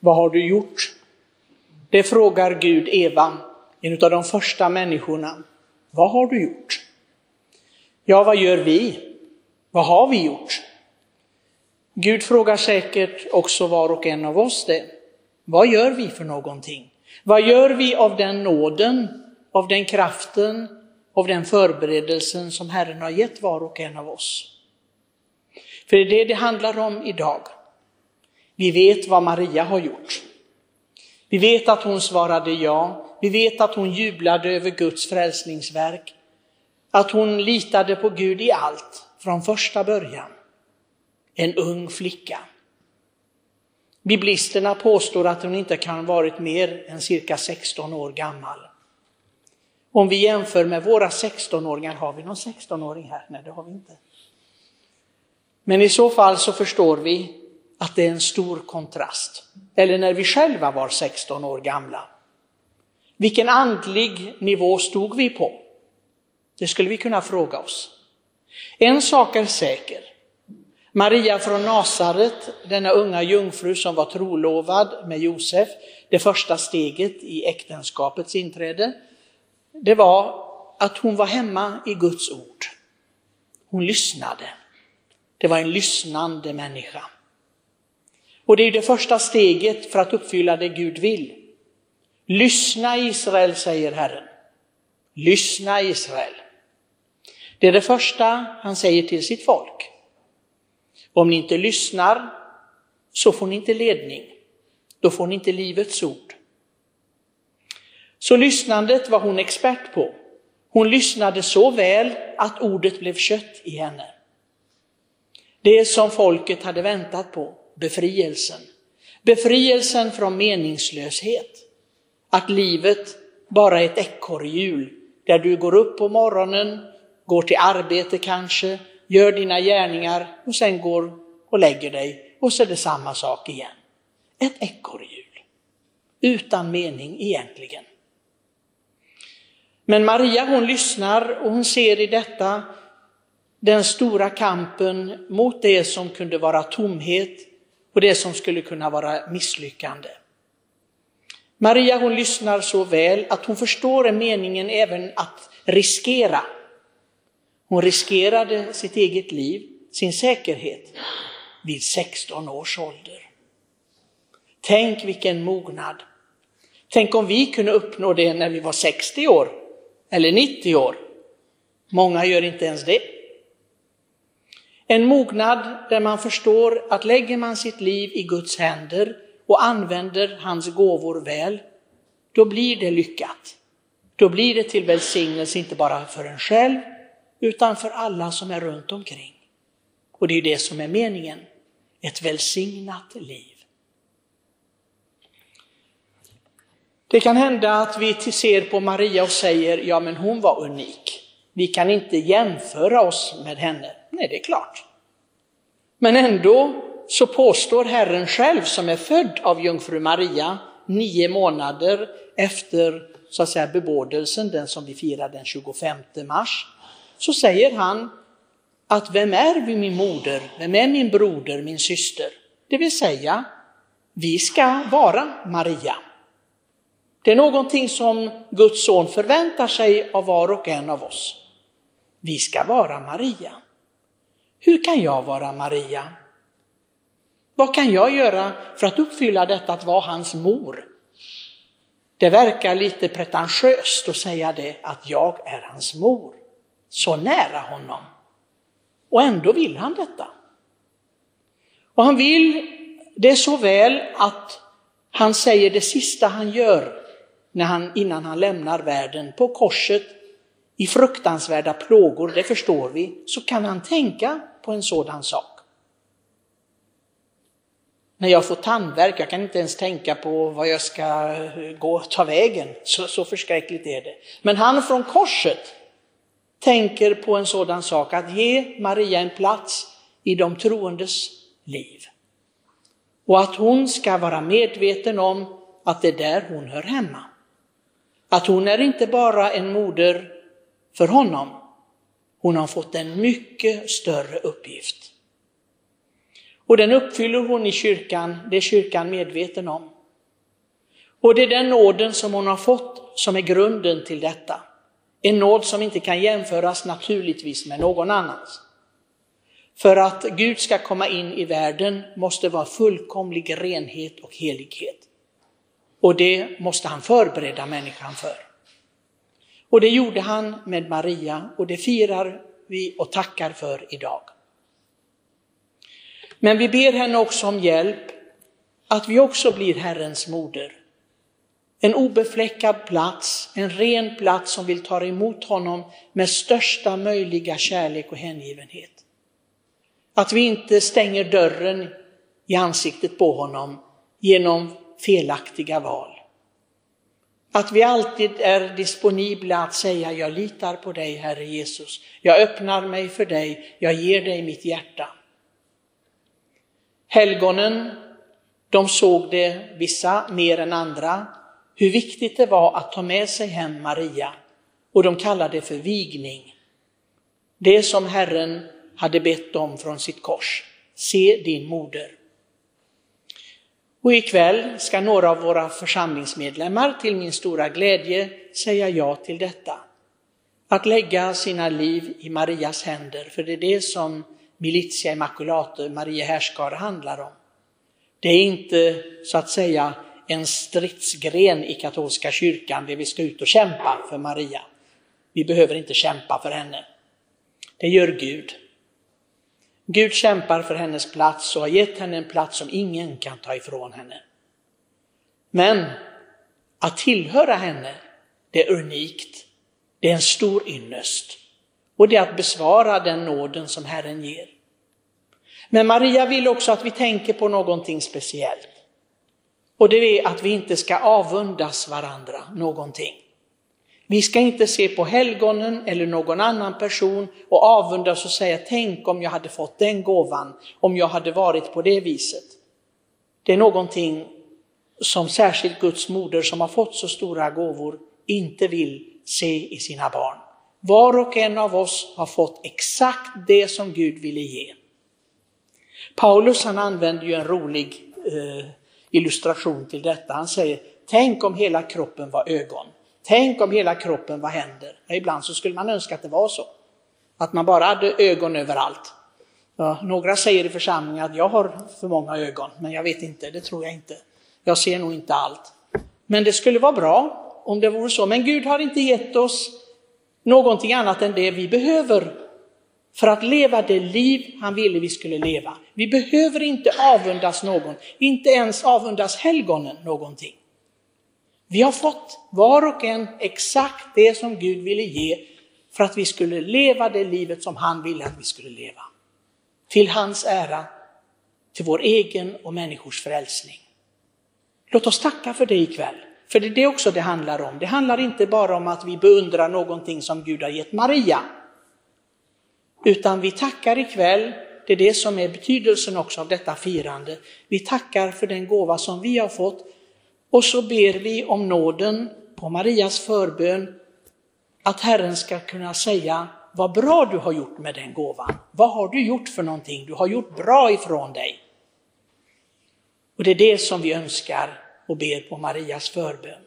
Vad har du gjort? Det frågar Gud Eva, en av de första människorna. Vad har du gjort? Ja, vad gör vi? Vad har vi gjort? Gud frågar säkert också var och en av oss det. Vad gör vi för någonting? Vad gör vi av den nåden, av den kraften, av den förberedelsen som Herren har gett var och en av oss? För det är det det handlar om idag. Vi vet vad Maria har gjort. Vi vet att hon svarade ja. Vi vet att hon jublade över Guds frälsningsverk. Att hon litade på Gud i allt från första början. En ung flicka. Biblisterna påstår att hon inte kan ha varit mer än cirka 16 år gammal. Om vi jämför med våra 16-åringar, har vi någon 16-åring här? Nej, det har vi inte. Men i så fall så förstår vi att det är en stor kontrast. Eller när vi själva var 16 år gamla. Vilken andlig nivå stod vi på? Det skulle vi kunna fråga oss. En sak är säker. Maria från Nasaret, denna unga jungfru som var trolovad med Josef, det första steget i äktenskapets inträde, det var att hon var hemma i Guds ord. Hon lyssnade. Det var en lyssnande människa. Och det är det första steget för att uppfylla det Gud vill. Lyssna Israel, säger Herren. Lyssna Israel. Det är det första han säger till sitt folk. Om ni inte lyssnar så får ni inte ledning. Då får ni inte livets ord. Så lyssnandet var hon expert på. Hon lyssnade så väl att ordet blev kött i henne. Det som folket hade väntat på, befrielsen. Befrielsen från meningslöshet. Att livet bara är ett ekorrhjul där du går upp på morgonen, går till arbete kanske, gör dina gärningar och sen går och lägger dig och så är det samma sak igen. Ett ekorrhjul. Utan mening egentligen. Men Maria hon lyssnar och hon ser i detta den stora kampen mot det som kunde vara tomhet och det som skulle kunna vara misslyckande. Maria hon lyssnar så väl att hon förstår meningen även att riskera. Hon riskerade sitt eget liv, sin säkerhet, vid 16 års ålder. Tänk vilken mognad! Tänk om vi kunde uppnå det när vi var 60 år eller 90 år. Många gör inte ens det. En mognad där man förstår att lägger man sitt liv i Guds händer och använder hans gåvor väl, då blir det lyckat. Då blir det till välsignelse inte bara för en själv, utan för alla som är runt omkring. Och det är det som är meningen, ett välsignat liv. Det kan hända att vi ser på Maria och säger, ja men hon var unik. Vi kan inte jämföra oss med henne. Nej, det är klart. Men ändå så påstår Herren själv, som är född av jungfru Maria nio månader efter så att säga, bebådelsen, den som vi firar den 25 mars, så säger han att vem är vi min moder, vem är min broder, min syster? Det vill säga, vi ska vara Maria. Det är någonting som Guds son förväntar sig av var och en av oss. Vi ska vara Maria. Hur kan jag vara Maria? Vad kan jag göra för att uppfylla detta att vara hans mor? Det verkar lite pretentiöst att säga det, att jag är hans mor. Så nära honom. Och ändå vill han detta. Och han vill det så väl att han säger det sista han gör när han, innan han lämnar världen på korset i fruktansvärda plågor, det förstår vi, så kan han tänka på en sådan sak. När jag får tandvärk, jag kan inte ens tänka på vad jag ska eh, gå och ta vägen, så, så förskräckligt är det. Men han från korset tänker på en sådan sak, att ge Maria en plats i de troendes liv. Och att hon ska vara medveten om att det är där hon hör hemma. Att hon är inte bara en moder för honom, hon har fått en mycket större uppgift. Och den uppfyller hon i kyrkan, det är kyrkan medveten om. Och det är den nåden som hon har fått som är grunden till detta. En nåd som inte kan jämföras naturligtvis med någon annans. För att Gud ska komma in i världen måste vara fullkomlig renhet och helighet. Och det måste han förbereda människan för. Och det gjorde han med Maria och det firar vi och tackar för idag. Men vi ber henne också om hjälp att vi också blir Herrens moder. En obefläckad plats, en ren plats som vill ta emot honom med största möjliga kärlek och hängivenhet. Att vi inte stänger dörren i ansiktet på honom genom felaktiga val. Att vi alltid är disponibla att säga jag litar på dig Herre Jesus. Jag öppnar mig för dig, jag ger dig mitt hjärta. Helgonen, de såg det, vissa mer än andra, hur viktigt det var att ta med sig hem Maria och de kallade det för vigning. Det som Herren hade bett om från sitt kors. Se din moder. Och ikväll ska några av våra församlingsmedlemmar till min stora glädje säga ja till detta. Att lägga sina liv i Marias händer, för det är det som Militia Immaculate, Maria härskare, handlar om. Det är inte så att säga en stridsgren i katolska kyrkan där vi ska ut och kämpa för Maria. Vi behöver inte kämpa för henne. Det gör Gud. Gud kämpar för hennes plats och har gett henne en plats som ingen kan ta ifrån henne. Men att tillhöra henne, det är unikt. Det är en stor ynnest. Och det är att besvara den nåden som Herren ger. Men Maria vill också att vi tänker på någonting speciellt. Och det är att vi inte ska avundas varandra någonting. Vi ska inte se på helgonen eller någon annan person och avundas och säga tänk om jag hade fått den gåvan, om jag hade varit på det viset. Det är någonting som särskilt Guds moder som har fått så stora gåvor inte vill se i sina barn. Var och en av oss har fått exakt det som Gud ville ge. Paulus han använder ju en rolig eh, illustration till detta. Han säger, tänk om hela kroppen var ögon. Tänk om hela kroppen vad händer. Ja, ibland så skulle man önska att det var så. Att man bara hade ögon överallt. Ja, några säger i församlingen att jag har för många ögon, men jag vet inte, det tror jag inte. Jag ser nog inte allt. Men det skulle vara bra om det vore så. Men Gud har inte gett oss någonting annat än det vi behöver för att leva det liv han ville vi skulle leva. Vi behöver inte avundas någon, inte ens avundas helgonen någonting. Vi har fått var och en exakt det som Gud ville ge för att vi skulle leva det livet som han ville att vi skulle leva. Till hans ära, till vår egen och människors frälsning. Låt oss tacka för det ikväll. För det är det också det handlar om. Det handlar inte bara om att vi beundrar någonting som Gud har gett Maria. Utan vi tackar ikväll, det är det som är betydelsen också av detta firande. Vi tackar för den gåva som vi har fått och så ber vi om nåden på Marias förbön att Herren ska kunna säga vad bra du har gjort med den gåvan. Vad har du gjort för någonting? Du har gjort bra ifrån dig. Och det är det som vi önskar och ber på Marias förbön.